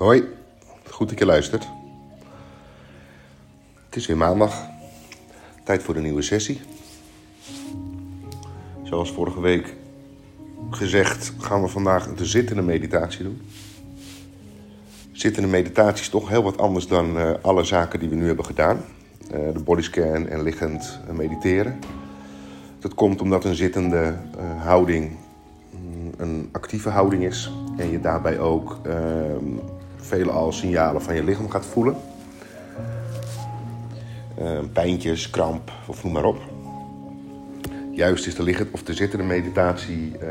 Hoi, goed dat je luistert. Het is weer maandag. Tijd voor een nieuwe sessie. Zoals vorige week gezegd, gaan we vandaag de zittende meditatie doen. Zittende meditatie is toch heel wat anders dan uh, alle zaken die we nu hebben gedaan. Uh, de bodyscan en liggend mediteren. Dat komt omdat een zittende uh, houding mm, een actieve houding is. En je daarbij ook veelal signalen van je lichaam gaat voelen. pijntjes, kramp of noem maar op. Juist is de liggend of de zittende meditatie uh,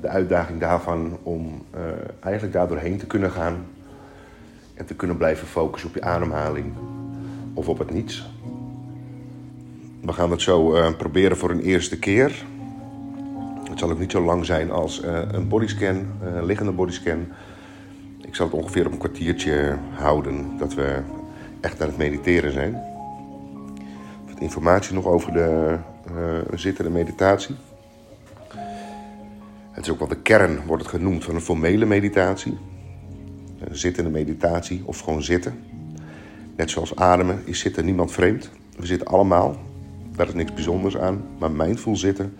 de uitdaging daarvan om uh, eigenlijk daar doorheen te kunnen gaan en te kunnen blijven focussen op je ademhaling of op het niets. We gaan dat zo uh, proberen voor een eerste keer. Het zal ook niet zo lang zijn als een bodyscan, een liggende bodyscan. Ik zal het ongeveer op een kwartiertje houden dat we echt aan het mediteren zijn. Wat informatie nog over de uh, zittende meditatie. Het is ook wel de kern, wordt het genoemd, van een formele meditatie. Een zittende meditatie of gewoon zitten. Net zoals ademen is zitten niemand vreemd. We zitten allemaal, daar is niks bijzonders aan. Maar mindful zitten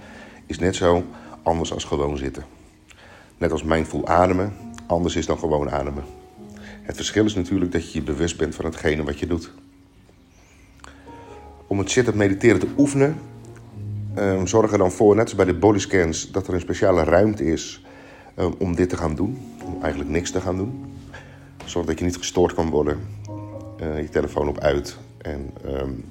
is net zo anders als gewoon zitten. Net als mindful ademen anders is dan gewoon ademen. Het verschil is natuurlijk dat je je bewust bent van hetgene wat je doet. Om het zittend mediteren te oefenen, um, zorg er dan voor, net als bij de bodyscans, dat er een speciale ruimte is um, om dit te gaan doen. Om eigenlijk niks te gaan doen. Zorg dat je niet gestoord kan worden. Uh, je telefoon op uit. En um,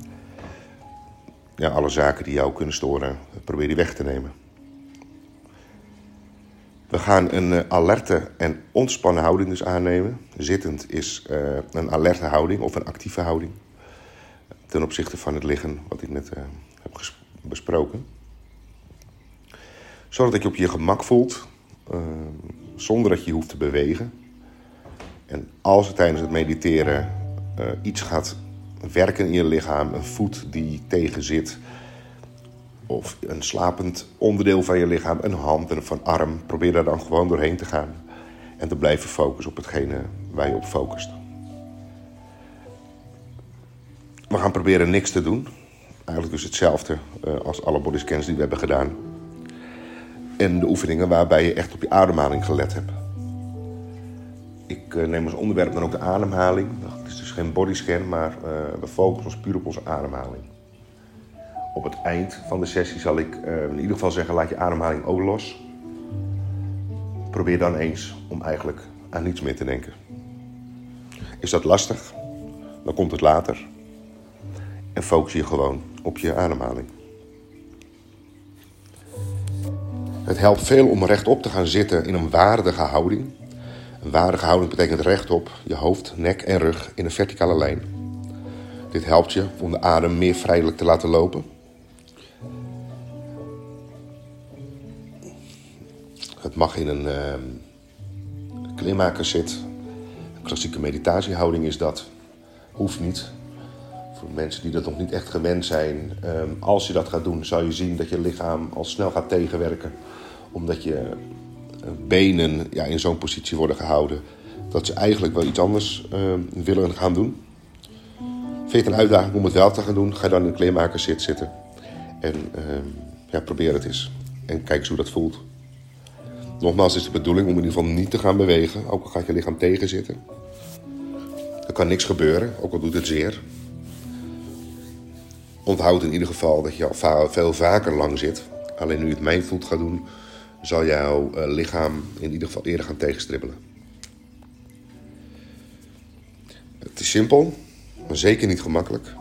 ja, alle zaken die jou kunnen storen, probeer die weg te nemen. We gaan een uh, alerte en ontspannen houding dus aannemen. Zittend is uh, een alerte houding of een actieve houding. Ten opzichte van het liggen, wat ik net uh, heb besproken. Zorg dat je op je gemak voelt, zonder dat je hoeft te bewegen. En als er tijdens het mediteren iets gaat werken in je lichaam, een voet die tegen zit of een slapend onderdeel van je lichaam, een hand en van arm. Probeer daar dan gewoon doorheen te gaan en te blijven focussen op hetgene waar je op focust. We gaan proberen niks te doen. Eigenlijk dus hetzelfde uh, als alle bodyscans die we hebben gedaan. En de oefeningen waarbij je echt op je ademhaling gelet hebt. Ik uh, neem als onderwerp dan ook de ademhaling. Het is dus geen bodyscan, maar uh, we focussen ons puur op onze ademhaling op het eind van de sessie zal ik uh, in ieder geval zeggen: laat je ademhaling ook los. Probeer dan eens om eigenlijk aan niets meer te denken. Is dat lastig? Dan komt het later. En focus je gewoon op je ademhaling. Het helpt veel om rechtop te gaan zitten in een waardige houding. Een waardige houding betekent rechtop, je hoofd, nek en rug in een verticale lijn. Dit helpt je om de adem meer vrijelijk te laten lopen Mag in een uh, kleermaker zit. Een klassieke meditatiehouding is dat. Hoeft niet. Voor mensen die dat nog niet echt gewend zijn. Um, als je dat gaat doen, zal je zien dat je lichaam al snel gaat tegenwerken. Omdat je uh, benen ja, in zo'n positie worden gehouden. Dat ze eigenlijk wel iets anders uh, willen gaan doen. Vind je het een uitdaging om het wel te gaan doen? Ga dan in een kleermaker zit zitten. En ehm, ja, probeer het eens. En kijk eens hoe dat voelt. Nogmaals is de bedoeling om in ieder geval niet te gaan bewegen, ook al gaat je lichaam tegenzitten. Er kan niks gebeuren, ook al doet het zeer. Onthoud in ieder geval dat je al veel vaker lang zit. Alleen nu je het mindful gaat doen, zal jouw eh, lichaam in ieder geval eerder gaan tegenstribbelen. Het is simpel, maar zeker niet gemakkelijk.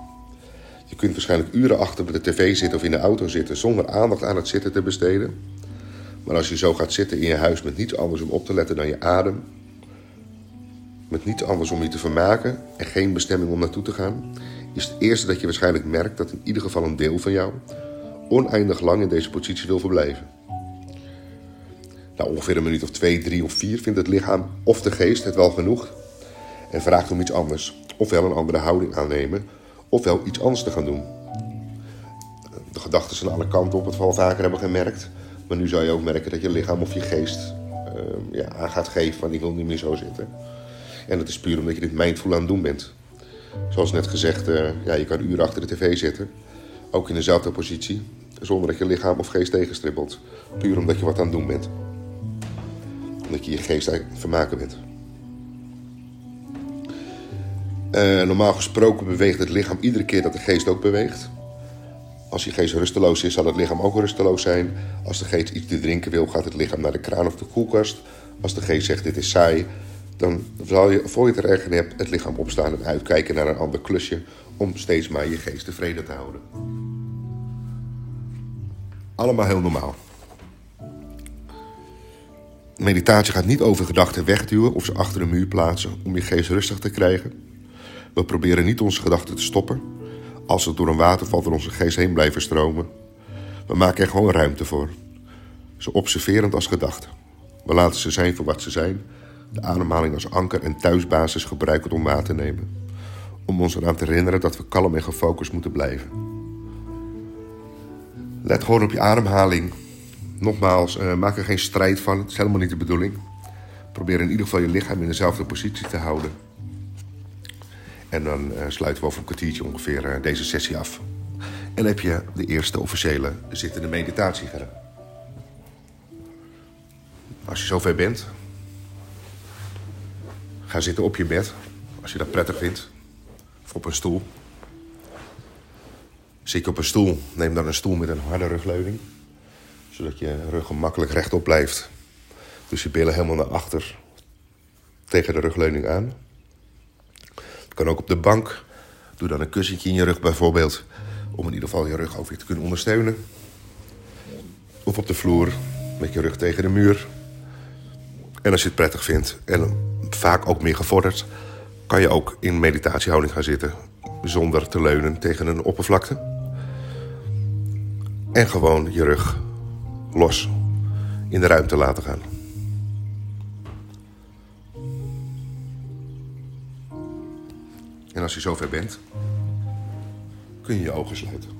Je kunt waarschijnlijk uren achter de tv zitten of in de auto zitten zonder aandacht aan het zitten te besteden. Maar als je zo gaat zitten in je huis met niets anders om op te letten dan je adem, met niets anders om je te vermaken en geen bestemming om naartoe te gaan, is het eerste dat je waarschijnlijk merkt dat in ieder geval een deel van jou oneindig lang in deze positie wil verblijven. Nou, ongeveer een minuut of twee, drie of vier vindt het lichaam of de geest het wel genoeg en vraagt om iets anders. Ofwel een andere houding aannemen, ofwel iets anders te gaan doen. De gedachten zijn alle kanten op, het al vaker hebben gemerkt. Maar nu zou je ook merken dat je lichaam of je geest uh, ja, aan gaat geven van ik wil niet meer zo zitten. En dat is puur omdat je dit mindful aan het doen bent. Zoals net gezegd, uh, ja, je kan uren achter de tv zitten. Ook in dezelfde positie. Zonder dat je lichaam of geest tegenstribbelt. Puur omdat je wat aan het doen bent. Omdat je je geest aan het vermaken bent. Uh, normaal gesproken beweegt het lichaam iedere keer dat de geest ook beweegt. Als je geest rusteloos is, zal het lichaam ook rusteloos zijn. Als de geest iets te drinken wil, gaat het lichaam naar de kraan of de koelkast. Als de geest zegt dit is saai, dan zal je, voor je het er erg hebt, het lichaam opstaan en uitkijken naar een ander klusje om steeds maar je geest tevreden te houden. Allemaal heel normaal. Meditatie gaat niet over gedachten wegduwen of ze achter een muur plaatsen om je geest rustig te krijgen. We proberen niet onze gedachten te stoppen. Als ze door een waterval door onze geest heen blijven stromen. We maken er gewoon ruimte voor. Zo observerend als gedachten. We laten ze zijn voor wat ze zijn. De ademhaling als anker en thuisbasis gebruiken om waar te nemen. Om ons eraan te herinneren dat we kalm en gefocust moeten blijven. Let gewoon op je ademhaling. Nogmaals, uh, maak er geen strijd van. Het is helemaal niet de bedoeling. Probeer in ieder geval je lichaam in dezelfde positie te houden. En dan uh, sluiten we over een kwartiertje ongeveer uh, deze sessie af. En heb je de eerste officiële zittende meditatie gedaan. Als je zover bent, ga zitten op je bed. Als je dat prettig vindt. Of op een stoel. Zit je op een stoel, neem dan een stoel met een harde rugleuning. Zodat je rug gemakkelijk rechtop blijft. Dus je billen helemaal naar achter tegen de rugleuning aan. Kan ook op de bank. Doe dan een kussentje in je rug bijvoorbeeld. Om in ieder geval je rug over je te kunnen ondersteunen. Of op de vloer met je rug tegen de muur. En als je het prettig vindt en vaak ook meer gevorderd... kan je ook in meditatiehouding gaan zitten... zonder te leunen tegen een oppervlakte. En gewoon je rug los in de ruimte laten gaan. En als je zover bent, kun je je ogen sluiten.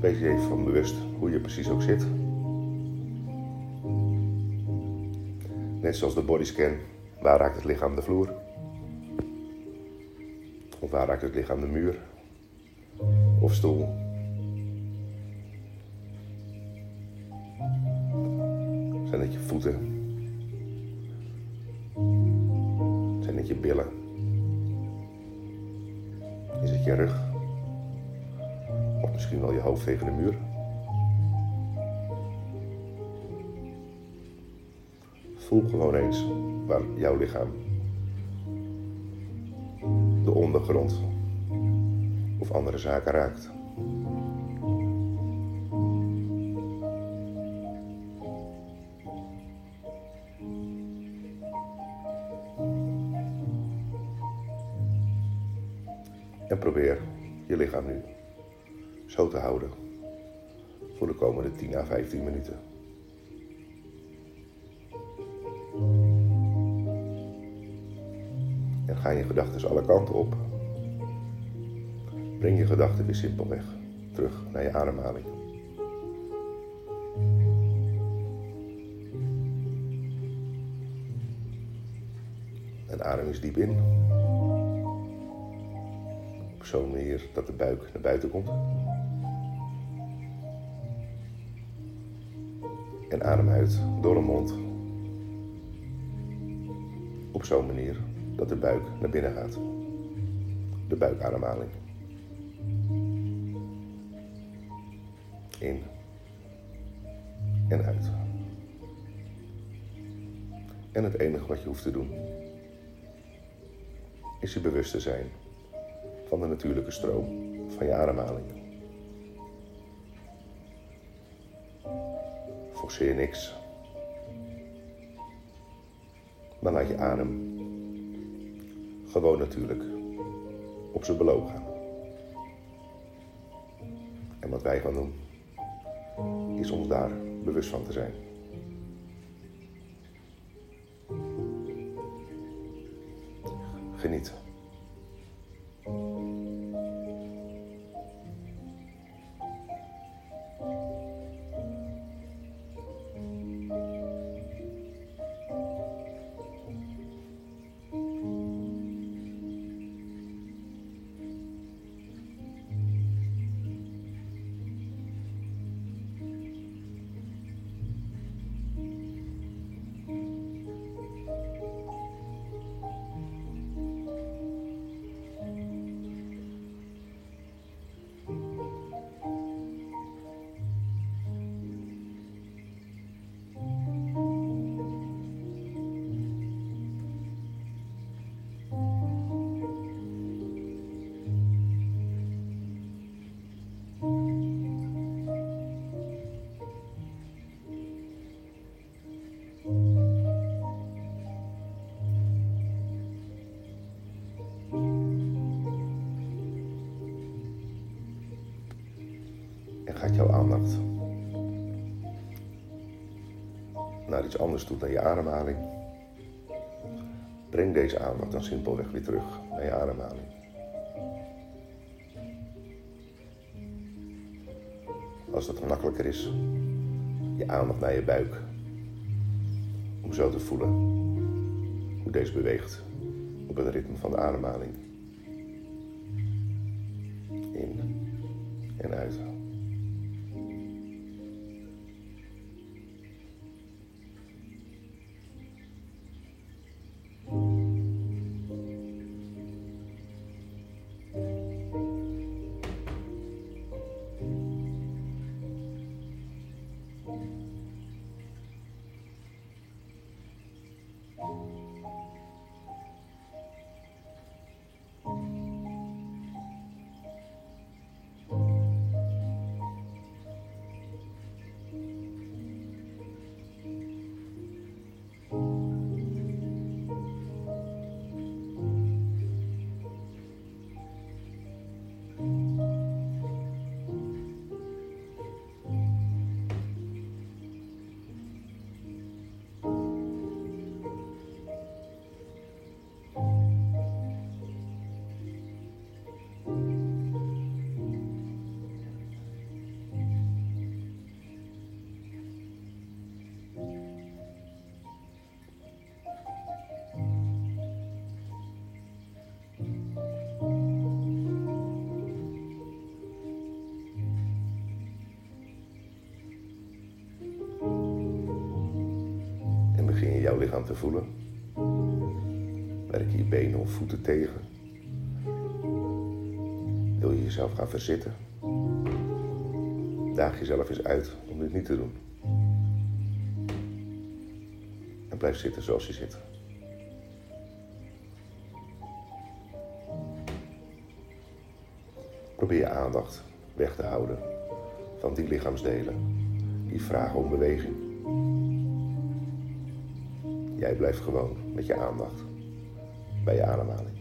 Wees je even van bewust hoe je precies ook zit. Net zoals de bodyscan, waar raakt het lichaam de vloer? Of waar raakt het lichaam de muur? Of stoel? Zijn het je voeten? Zijn het je billen? Is het je rug? Of misschien wel je hoofd tegen de muur? Voel gewoon eens waar jouw lichaam de ondergrond of andere zaken raakt. En probeer je lichaam nu zo te houden voor de komende 10 à 15 minuten. Gaan je gedachten alle kanten op. Breng je gedachten weer simpelweg terug naar je ademhaling. En adem eens diep in. Op zo'n manier dat de buik naar buiten komt. En adem uit door de mond. Op zo'n manier dat de buik naar binnen gaat. De buikademhaling. In en uit. En het enige wat je hoeft te doen is je bewust te zijn van de natuurlijke stroom van je ademhaling. Forceer niks. Maar laat je adem gewoon natuurlijk. Op zijn belogen gaan. En wat wij gaan doen, is ons daar bewust van te zijn. Geniet. Jouw aandacht naar iets anders toe, naar je ademhaling. Breng deze aandacht dan simpelweg weer terug naar je ademhaling. Als dat gemakkelijker is, je aandacht naar je buik. Om zo te voelen hoe deze beweegt op het ritme van de ademhaling. Lichaam te voelen. Werk je je benen of voeten tegen. Wil je jezelf gaan verzitten? Daag jezelf eens uit om dit niet te doen. En blijf zitten zoals je zit. Probeer je aandacht weg te houden van die lichaamsdelen die vragen om beweging. Jij blijft gewoon met je aandacht bij je ademhaling.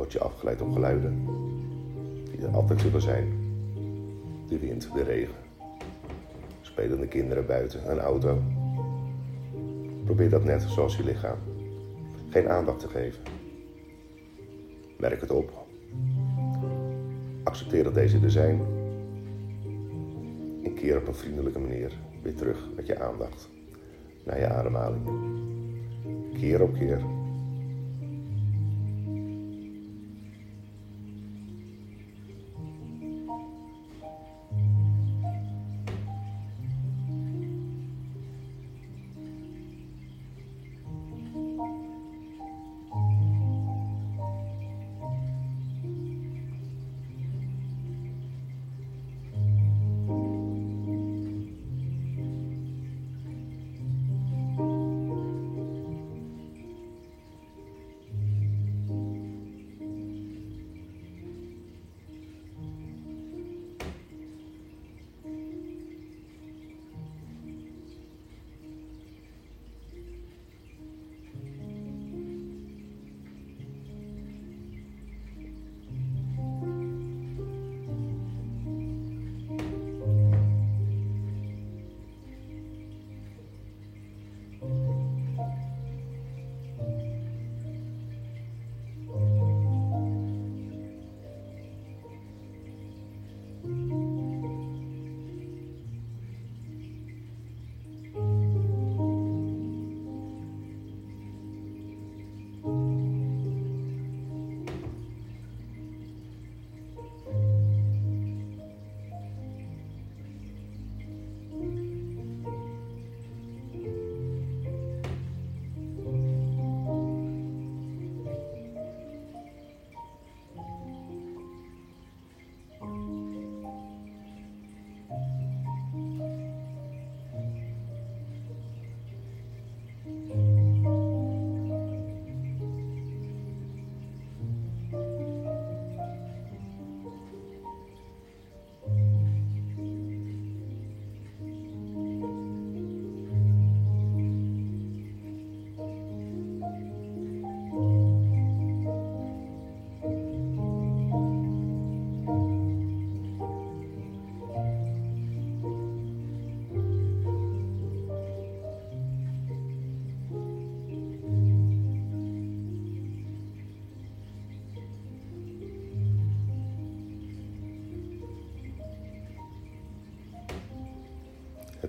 Word je afgeleid op geluiden die er altijd zullen zijn. De wind, de regen. Spelende kinderen buiten, een auto. Probeer dat net zoals je lichaam. Geen aandacht te geven. Merk het op. Accepteer dat deze er zijn. En keer op een vriendelijke manier weer terug met je aandacht naar je ademhaling. Keer op keer.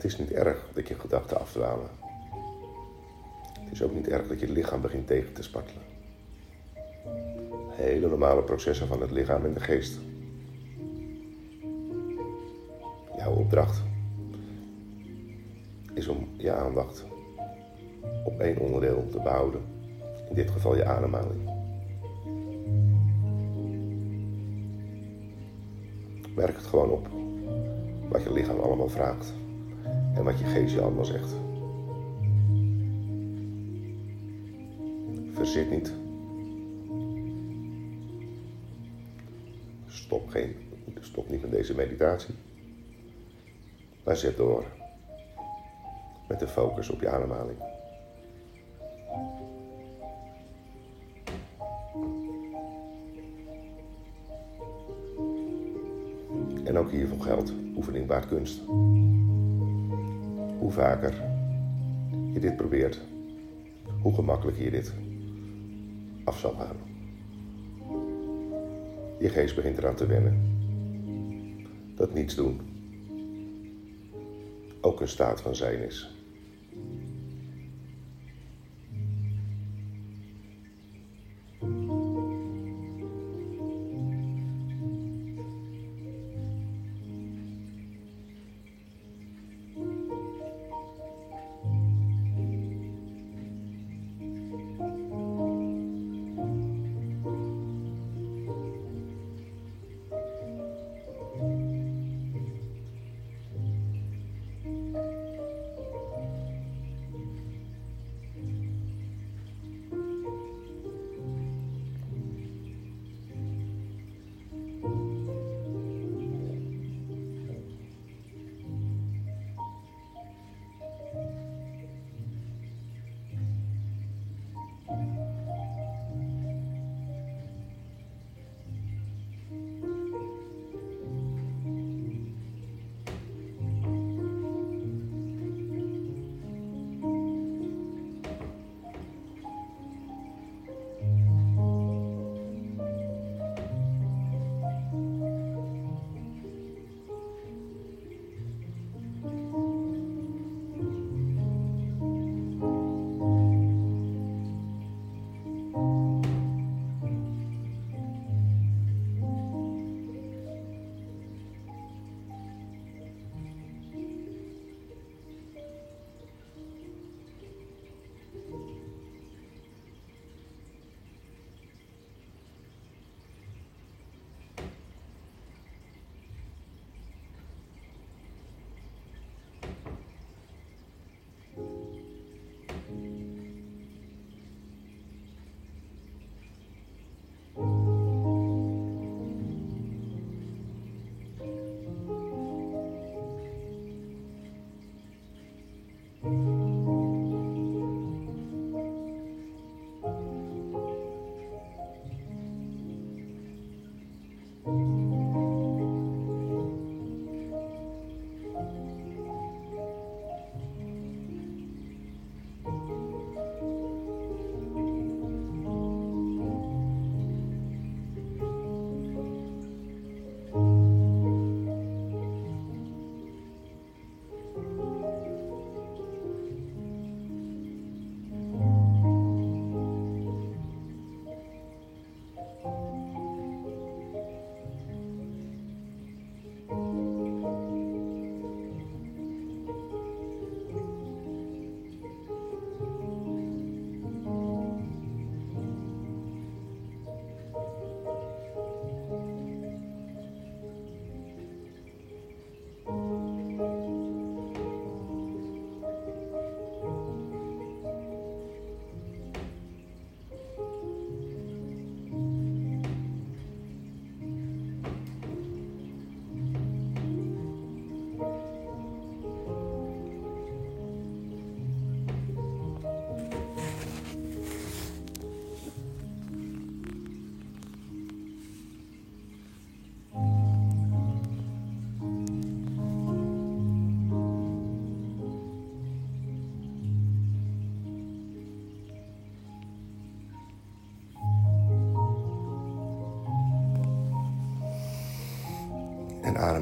Het is niet erg dat je gedachten afdwalen. Het is ook niet erg dat je lichaam begint tegen te spartelen. Hele normale processen van het lichaam en de geest. Jouw opdracht is om je aandacht op één onderdeel te behouden. In dit geval je ademhaling. Merk het gewoon op wat je lichaam allemaal vraagt en wat je geest je allemaal zegt. Verzit niet. Stop, geen, stop niet met deze meditatie. Maar zet door. Met de focus op je ademhaling. En ook hiervoor geldt oefening baart kunst hoe vaker je dit probeert, hoe gemakkelijker je dit af zal gaan. Je geest begint eraan te wennen. Dat niets doen ook een staat van zijn is.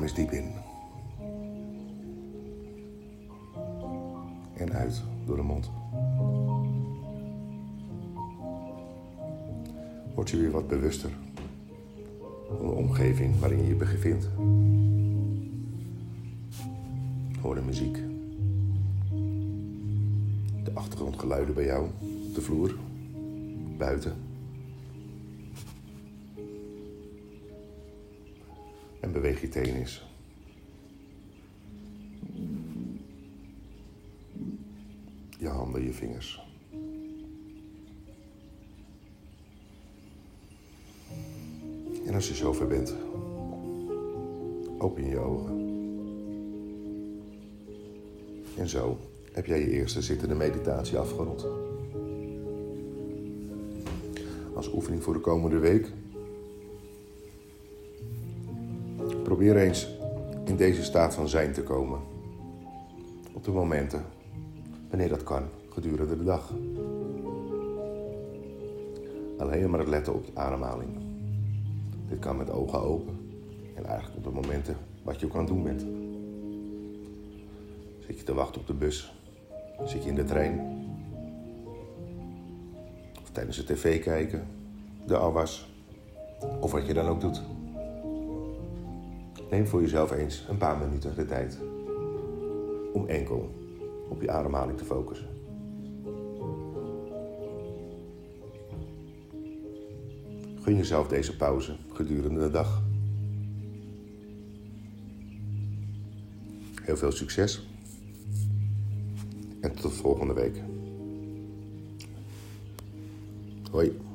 Eens diep in. En uit door de mond. Word je weer wat bewuster van de omgeving waarin je je bevindt. Hoor de muziek. De achtergrondgeluiden bij jou, de vloer, buiten. En beweeg je teen eens. Je handen, je vingers. En als je zover bent, open je ogen. En zo heb jij je eerste zittende meditatie afgerond. Als oefening voor de komende week Probeer eens in deze staat van zijn te komen. Op de momenten wanneer dat kan gedurende de dag. Alleen maar het letten op de ademhaling. Dit kan met ogen open en eigenlijk op de momenten wat je ook aan het doen bent. Zit je te wachten op de bus? Zit je in de trein? Of tijdens de tv kijken? De afwas? Of wat je dan ook doet. Neem voor jezelf eens een paar minuten de tijd om enkel op je ademhaling te focussen. Gun jezelf deze pauze gedurende de dag. Heel veel succes en tot volgende week. Hoi.